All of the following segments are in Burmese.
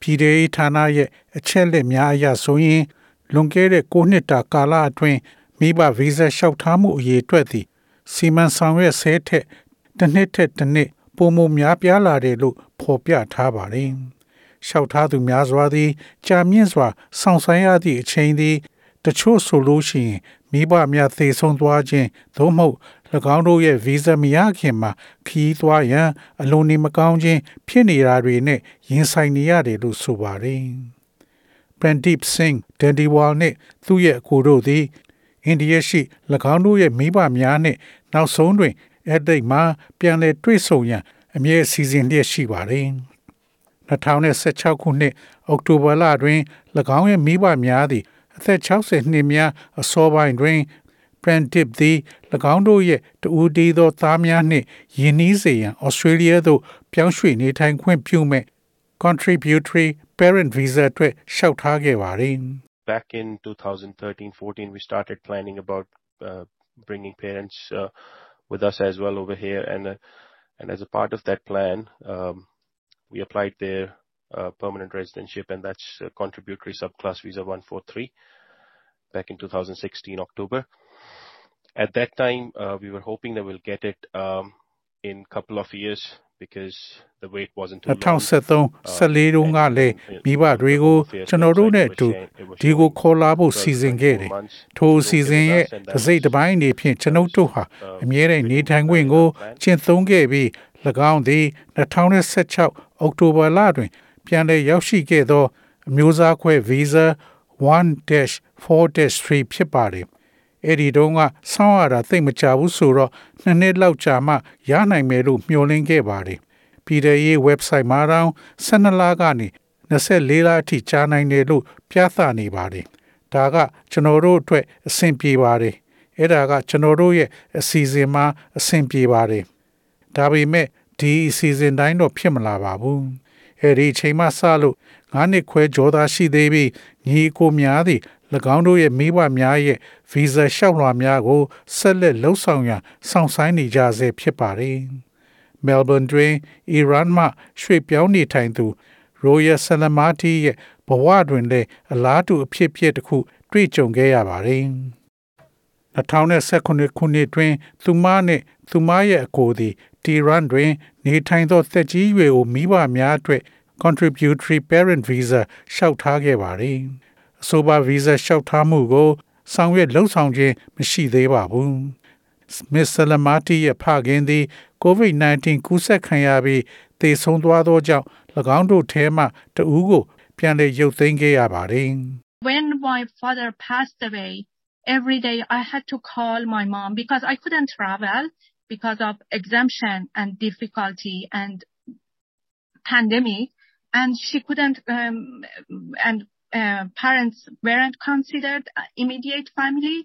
ပြည်ထောင်ဌာနရဲ့အချက်လက်များအရဆိုရင်လွန်ခဲ့တဲ့9နှစ်တာကာလအတွင်းမိဘဗီဇာလျှောက်ထားမှုအရေးအတွက်သည်စီမံဆောင်ရွက်ဆဲထက်တစ်နှစ်ထက်တစ်နှစ်ပုံမများပြားလာတယ်လို့ဖော်ပြထားပါတယ်။လျှောက်ထားသူများစွာသည်ကြာမြင့်စွာဆောင်ဆိုင်ရသည့်အချိန်သည်တချို့ဆိုလို့ရှိရင်မိဘများသေဆုံးသွားခြင်းသို့မဟုတ်၎ င်းတို့ရဲ့ဗီဇာမရခင်မှာခီးသွားရန်အလွန်နေမကောင်းခြင်းဖြစ်နေတာတွေနဲ့ရင်ဆိုင်နေရတယ်လို့ဆိုပါတယ်။ Prandip Singh Dandiwal နဲ့သူ့ရဲ့အကိုတို့သည်အိန္ဒိယရှိ၎င်းတို့ရဲ့မိဘများနဲ့နောက်ဆုံးတွင်အဲ့ဒီမှာပြန်လည်တွေ့ဆုံရန်အမြဲစီစဉ်လျက်ရှိပါတယ်။2016ခုနှစ်အောက်တိုဘာလတွင်၎င်းရဲ့မိဘများသည်အသက်60နှစ်များအစောပိုင်းတွင် Prentip သည်၎င်းတို့ရဲ့တူဒီသောသားများနှင့်ယဉ်နီးစေရန်ဩစတြေးလျသို့ပြောင်းရွှေ့နေထိုင်ခွင့်ပြုမဲ့ contributory parent visa အတွက်လျှောက်ထားခဲ့ပါသည် Back in 2013-14 we started planning about uh, bringing parents uh, with us as well over here and uh, and as a part of that plan um, we applied their uh, permanent residentship, and that's a contributory subclass visa 143 back in 2016 October. At that time, uh, we were hoping that we'll get it um, in a couple of years because the wait wasn't too long. 2013 14တုန်းကလည်းမိဘတွေကိုကျွန်တော်တို့နဲ့အတူဒီကိုခေါ်လာဖို့စီစဉ်ခဲ့တယ်။ထိုအစီအစဉ်ရဲ့တစ်စိတ်တစ်ပိုင်းအနေဖြင့်ကျွန်ုပ်တို့ဟာအမြဲတမ်းနေထိုင်ခွင့်ကိုကျင့်သုံးခဲ့ပြီး၎င်းသည်2016အောက်တိုဘာလတွင် ပြန်လည်ရောက်ရှိခဲ့သော အမျိုးသားခွဲ Visa 1-4-3ဖြစ်ပါတယ်။ အဲ့ဒီတုန်းကဆောင်းရတာသိမကြဘူးဆိုတော့နှစ်နှစ်လောက်ကြာမှရနိုင်မယ်လို့မျှော်လင့်ခဲ့ပါတယ်။ပြည်ထရေး website မှာတောင်12လကနေ24လအထိကြာနိုင်တယ်လို့ပြသနေပါတယ်။ဒါကကျွန်တော်တို့အတွက်အဆင်ပြေပါတယ်။အဲ့ဒါကကျွန်တော်တို့ရဲ့အစီအစဉ်မှာအဆင်ပြေပါတယ်။ဒါပေမဲ့ဒီအစီအစဉ်တိုင်းတော့ဖြစ်မလာပါဘူးအဲဒီအချိန်မှစလို့ငါးနှစ်ခွဲကြောသားရှိသေးပြီးညီကိုများသည်၎ င်းတို့ရဲ့မိဘများရဲ့ဗီဇာလျှောက်လွှာများကိုဆက်လက်လှုပ်ဆောင်ရန်စောင့်ဆိုင်းနေကြဆဲဖြစ်ပါတယ်။ Melbourne တွင် Iran မှရွှေ့ပြောင်းနေထိုင်သူ Royal Salamati ရဲ့ဘဝတွင်လည်းအလားတူအဖြစ်ဖြစ်တစ်ခုတွေ့ကြုံခဲ့ရပါတယ်။2019ခုနှစ်တွင် သူမနှင့်သူမရဲ့အကိုသည်တီရန်တွင် နေထိုင်သောသက်ကြီးရွယ်အိုမိဘများအတွက် contributory parent visa လျှောက်ထားခဲ့ပါသည် အဆိုပါ visa လျှောက်ထားမှုကို ဆောင်ရွက်လှုပ်ဆောင်ခြင်းမရှိသေးပါဘူး Miss Salamati ရဲ့ဖခင်သည် COVID-19 ကူးစက်ခံရပြီးသေဆုံးသွားသောကြောင့်၎င်းတို့ထဲမှတဦးကို ပြန်လည်ရုပ်သိမ်းခဲ့ရပါတယ် When my father passed away every day I had to call my mom because I couldn't travel because of exemption and difficulty and pandemic and she couldn't um, and uh, parents weren't considered immediate family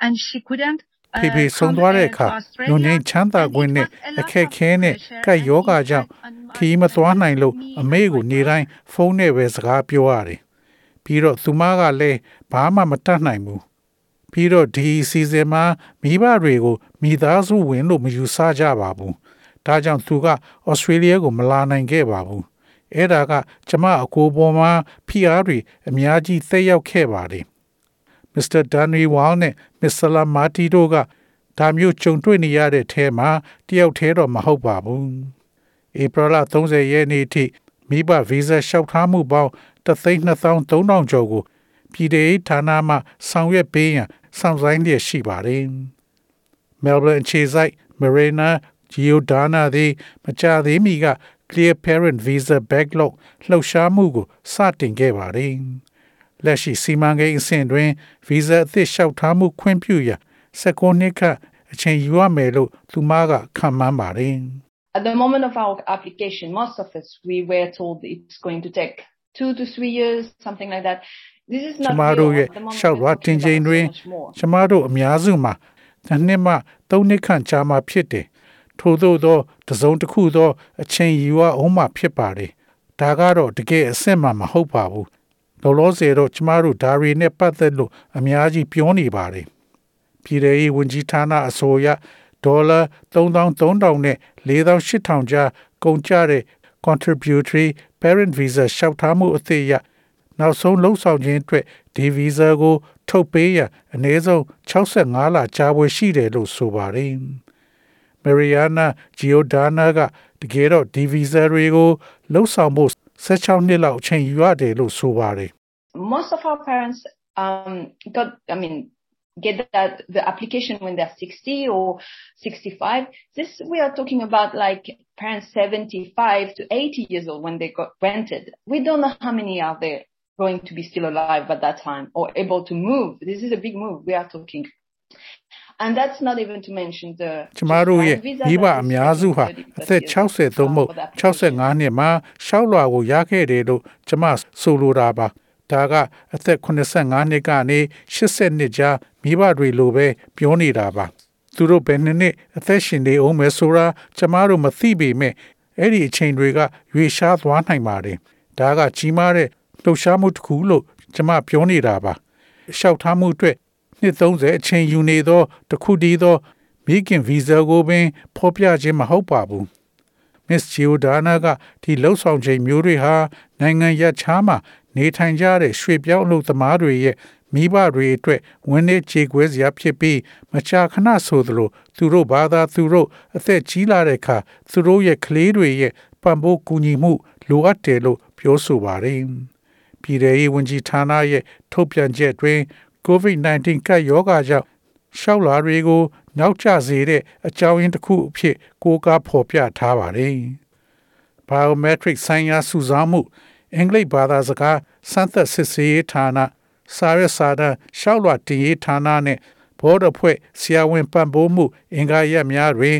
and she couldn't ဖေဖေဆုံးသွားတဲ့အခါလူငင်းချမ်းသာခွင့်နဲ့အခက်ခဲနဲ့ကပ်ယောဂါကြောင့်ခီးမသွားနိုင်လို့အမေကိုနေတိုင်းဖုန်းနဲ့ပဲစကားပြောရတယ်။ပြီးတော့သူမကလည်းဘာမှမတတ်နိုင်ဘူးပြီးတော့ဒီအစီအစဉ်မှာမိဘတွေကိုမိသားစုဝင်လို့မယူဆကြပါဘူး။ဒါကြောင့်သူကဩစတြေးလျကိုမလာနိုင်ခဲ့ပါဘူး။ အဲ့ဒါကကျမအကိုပေါ်မှာဖိအားတွေအများကြီးသက်ရောက်ခဲ့ပါတယ်။ Mr. Danny Wall နဲ့ Mr. Lamati တို့ကဒါမျိုးကြုံတွေ့နေရတဲ့အဲမှာတယောက်တည်းတော့မဟုတ်ပါဘူး။ဧပြီလ30ရက်နေ့ထိမိဘဗီဇာလျှောက်ထားမှုပေါင်း3,2300ကျော်ကိုပြည်ထောင်ဌာနမှဆောင်ရွက်ပေးရန်စောင့်ဆိုင်းလျက်ရှိပါတယ်။ Melbourne အခြေစိုက် Marina Giordana သည်မကြာသေးမီက Clear Parent Visa Backlog လှုပ်ရှားမှုကိုစတင်ခဲ့ပါတယ်။လက်ရှိစီမံကိန်းအဆင့်တွင် Visa အသစ်လျှောက်ထားမှုခွင့်ပြုရန်16နှစ်ခန့်အချိန်ယူရမယ်လို့သူမကခံမှန်းပါတယ်။ At the moment of our application, most of us, we were told it's going to take 2 to 3 years something like that this is ကျ not မ real. တို့ရဲ့ At the moment, ရှောက် we're လွှာ talking တင်ချိန် about တွင် so much more. ကျမတို့အများစုမှာတစ်နှစ်မှသုံးနှစ်ခန့်ကြာမှဖြစ်တယ် ထို့သောသောတစ်စုံတစ်ခုသော အချိန်ယူရအောင်မှဖြစ်ပါတယ်ဒါကတော့တကယ်အစစ်မှမဟုတ်ပါဘူးလောလောဆယ်တော့ကျမတို့ဒါရီနဲ့ပတ်သက်လို့အများကြီးပြောနေပါတယ်ပြည်ထောင်စုဝန်ကြီးဌာနအဆိုအရဒေါ်လာ3300နဲ့4800ကျားကုန်ကျတဲ့ contributory parent visa လျှောက်ထားမှုအသစ်အရနောက်ဆုံးလှုပ်ဆောင်ခြင်းအတွက်ဒီ visa ကို ထုတ်ပေးရန်အနည်းဆုံး65လကြာဝယ်ရှိတယ်လို့ဆိုပါတယ်။ Mariana Giordana ကတကယ်တော့ဒီ visa တွေကိုလှုပ်ဆောင်ဖို့16နှစ်လောက်အချိန်ယူရတယ်လို့ဆိုပါတယ် most of our parents um, got, I mean, get that the application when they're 60 or 65. This we are talking about like parents 75 to 80 years old when they got rented. We don't know how many are there going to be still alive at that time or able to move. This is a big move we are talking. And that's not even to mention the ကျမတို့ရဲ့ visa မိဘ that အ is များစုဟာ30အသက် years 60သို့မဟုတ် for the application. 65နှစ်မှာရှောက်လွှာကိုရခဲ့တယ်လို့ကျမဆိုလိုတာပါဒါကအသက်85နှစ်ကနေ80နှစ်ကြာမိဘတွေလိုပဲပြောနေတာပါသူတို့ဘယ်နှစ်နှစ်အသက်ရှင်နေအောင်မဲဆိုတာကျမတို့မသိပေမဲ့အဲ့ဒီအချိန်တွေကရွေရှားသွားနိုင်ပါတယ်ဒါကကြီးမားတဲ့လှုပ်ရှားမှုတစ်ခုလို့ကျမပြောနေတာပါရှောက်ထားမှုအတွက် နှစ်30အချိန်ယူနေသောတစ်ခုတည်းသောမိခင်ဗီဇာကိုပင်ဖော်ပြခြင်းမဟုတ်ပါဘူး Miss Giordana ကဒီလှုပ်ဆောင်ချိန်မျိုးတွေဟာနိုင်ငံရပ်ခြားမှာနေထိုင်ကြတဲ့ရွှေပြောင်းအလုပ်သမားတွေရဲ့မိဘတွေအတွက်ဝင်းနေခြေခွဲစရာဖြစ်ပြီးမကြာခဏဆိုသလိုသူတို့ဘာသာသူတို့အသက်ကြီးလာတဲ့အခါသူတို့ရဲ့ကလေးတွေရဲ့ပံ့ပိုးကူညီမှုလိုအပ်တယ်လို့ပြောဆိုပါတယ်။ပြည်ထောင်စုဝန်ကြီးဌာနရဲ့ထုတ်ပြန်ချက်တွင် COVID-19 ကပ်ရောဂါကြောင့်ရှောက်လာတွေကို နောက်ကျစေတဲ့အကြောင်းရင်းတစ်ခုအဖြစ်ကိုးကားဖော်ပြထားပါတယ်။ biometric ဆိုင်ရာစုဆောင်းမှုအင်္ဂလိပ်ဘာသာစကားစမ်းသပ်စစ်ဆေးရေးဌာနစာရစာတမ်းရှောက်လွှာတင်ရေးဌာနနဲ့ဘော်ဒဖွဲ့ဆရာဝန်ပံ့ပိုးမှု အင်္ဂါရက်များတွင်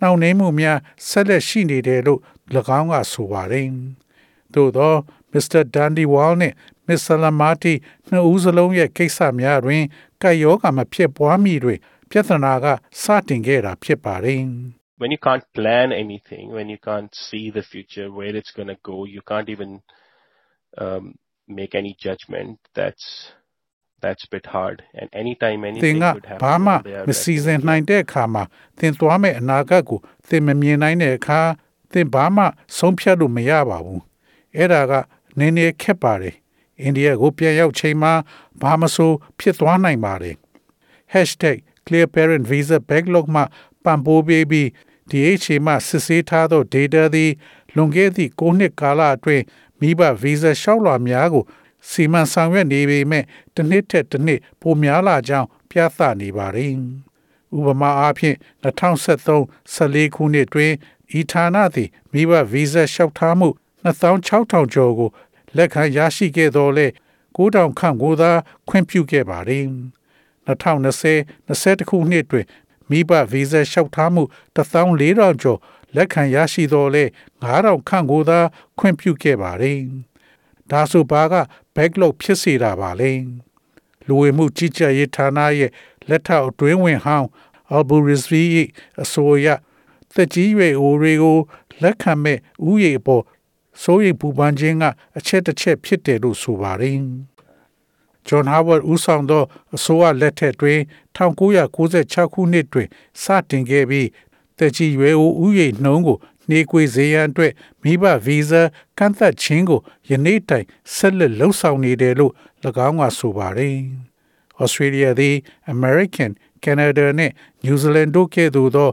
နှောင့်နှေးမှုများဆက်လက်ရှိနေတယ်လို့၎င်းကဆိုပါတယ်။သို့သော Mr. Dandy Wall နဲ့ Miss Salamati နှစ်ဦးစလုံးရဲ့ကိစ္စများတွင်ကပ်ရောဂါမဖြစ်ပွားမီတွင်ပြဿနာကစတင်ခဲ့တာဖြစ်ပါတယ်။ when you can't plan anything, when you can't see the future, where it's going to go, you can't even um, make any judgment. That's that's a bit hard. And anytime သင် anything က could happen, ဘာမှ they are မစီစဉ်နိုင်တဲ့အခါမှာသင်သွားမဲ့အနာဂတ်ကိုသင်မမြင်နိုင်တဲ့အခါသင်ဘာမှဆုံးဖြတ်လို့မရပါဘူးအဲ့ဒါကနည်းနည်းခက်ပါတယ် အိန္ဒိယကိုပြန်ရောက်ချိန်မှာဘာမဆိုဖြစ်သွားနိုင်ပါတယ် #clearparentvisa backlog မှာပံ့ပိုးပေးပြီးဒီအချိန်မှစစ်ဆေးထားသော data သည်လွန်ခဲ့သည့်9နှစ်ကာလအတွင်းမိဘ visa လျှောက်လွှာများကိုစီမံဆောင်ရွက်နေပေမဲ့တစ်နှစ်ထက်တစ်နှစ်ပိုများလာကြောင်းပြသနေပါတယ်။ဥပမာအားဖြင့်2023-14ခုနှစ်တွင်ဤဌာနသည်မိဘဗီဇာလျှောက်ထားမှု2600ကျော်ကို လက်ခံရရှိခဲ့တော်လဲ9000ခန့်ကိုသာခွင့်ပြုခဲ့ပါတယ်။2020-21ခုနှစ်တွင်မိဘဗီဇာလျှောက်ထားမှု14000ကျော်လက်ခံရရှိတော်လဲ9000ခန့်ကိုသာခွင့်ပြုခဲ့ပါတယ်။ဒါဆိုဘာက backlog ဖြစ်စေတာပါလဲ။လူဝင်မှုကြီးကြပ်ရေးဌာနရဲ့လက်ထောက်အတွင်းဝင်ဟောင်း Abu Rizvi ၏အဆိုအရသက်ကြီးရွယ်အိုတွေကိုလက်ခံမဲ့ဥယေအပေါ် စိုးရိမ်ပူပန်ခြင်းကအချက်တစ်ချက်ဖြစ်တယ်လို့ဆိုပါတယ်။ John Howard ဦးဆောင်သောအစိုးရလက်ထက်တွင်1996ခုနှစ်တွင်စတင်ခဲ့ပြီးတက်ကြီးရွယ်အိုဥယေနှုံးကိုနှေးကွေးစေရန်အတွက်မိဘဗီဇာကန့်သတ်ခြင်းကိုယနေ့တိုင်ဆက်လက်လှုပ်ဆောင်နေတယ်လို့၎င်းကဆိုပါတယ်။ Australia သည် American, Canada နှင့် New Zealand တို့ကဲ့သို့သော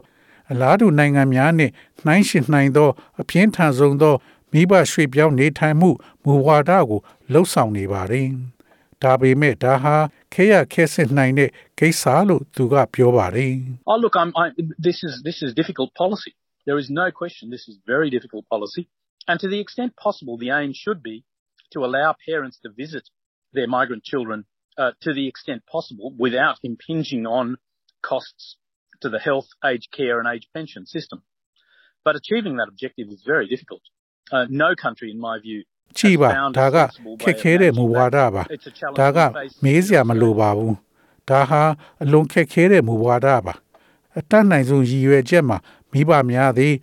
အလားတူနိုင်ငံများနှင့်နှိုင်းယှဉ်နိုင်သောအပြင်းထန်ဆုံးသော မိဘရွှေ့ပြောင်းနေထိုင်မှုမူဝါဒကိုလှုပ်ဆောင်နေပါတယ်။ဒါပေမဲ့ဒါဟာခဲရခဲစစ်နိုင်တဲ့ကိစ္စလို့သူကပြောပါတယ်။ Oh, look, I'm, I, this is this is difficult policy. There is no question this is very difficult policy, and to the extent possible, the aim should be to allow parents to visit their migrant children uh, to the extent possible without impinging on costs to the health, aged care, and aged pension system. But achieving that objective is very difficult. Uh, no country, in my view, ကြည့်ပါဒါကခက်ခဲတဲ့မူဝါဒပါဒါကမေးစရာမလိုပါဘူးဒါဟာအလွန်ခက်ခဲတဲ့မူဝါဒပါအတတ်နိုင်ဆုံးရည်ရွယ်ချက်မှာမိဘများသည်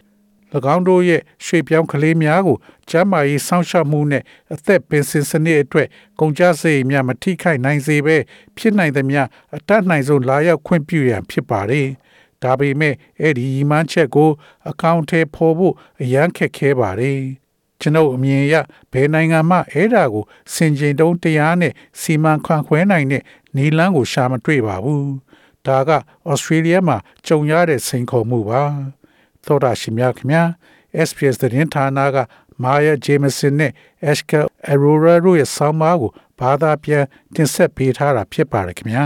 ၎င်းတို့ရဲ့ရွှေပြောင်းကလေးများကိုကျန်းမာရေးစောင့်ရှောက်မှုနဲ့အသက်ပင်စင်စနစ်အတွက်ကုန်ကျစရိတ်များမထိခိုက်နိုင်စေဘဲဖြစ်နိုင်သမျှအတတ်နိုင်ဆုံးလာရောက်ခွင့်ပြုရန်ဖြစ်ပါတယ်။ ဒါပေမဲ့အဲ့ဒီရည်မှန်းချက်ကို အကောင့်ထဲပေါ်ဖို့အရန်ခက်ခဲပါတယ်။ကျွန်ုပ်အမြင်အရဘယ်နိုင်ငံမှအဲ့ဒါကိုစင်ကြင်တုံးတရားနဲ့စီမံခန့်ခွဲနိုင်တဲ့နီလန်းကိုရှာမတွေ့ပါဘူး။ဒါကဩစတြေးလျမှာကြုံရတဲ့စိန်ခေါ်မှုပါ။သောတာရှင်များခင်ဗျာ SPS သတင်းဌာနကမာယာဂျေမစင်နဲ့ Ashka Aurora တို့ရဲ့ဆောင်းပါးကိုဘာသာပြန်တင်ဆက်ပေးထားတာဖြစ်ပါတယ်ခင်ဗျာ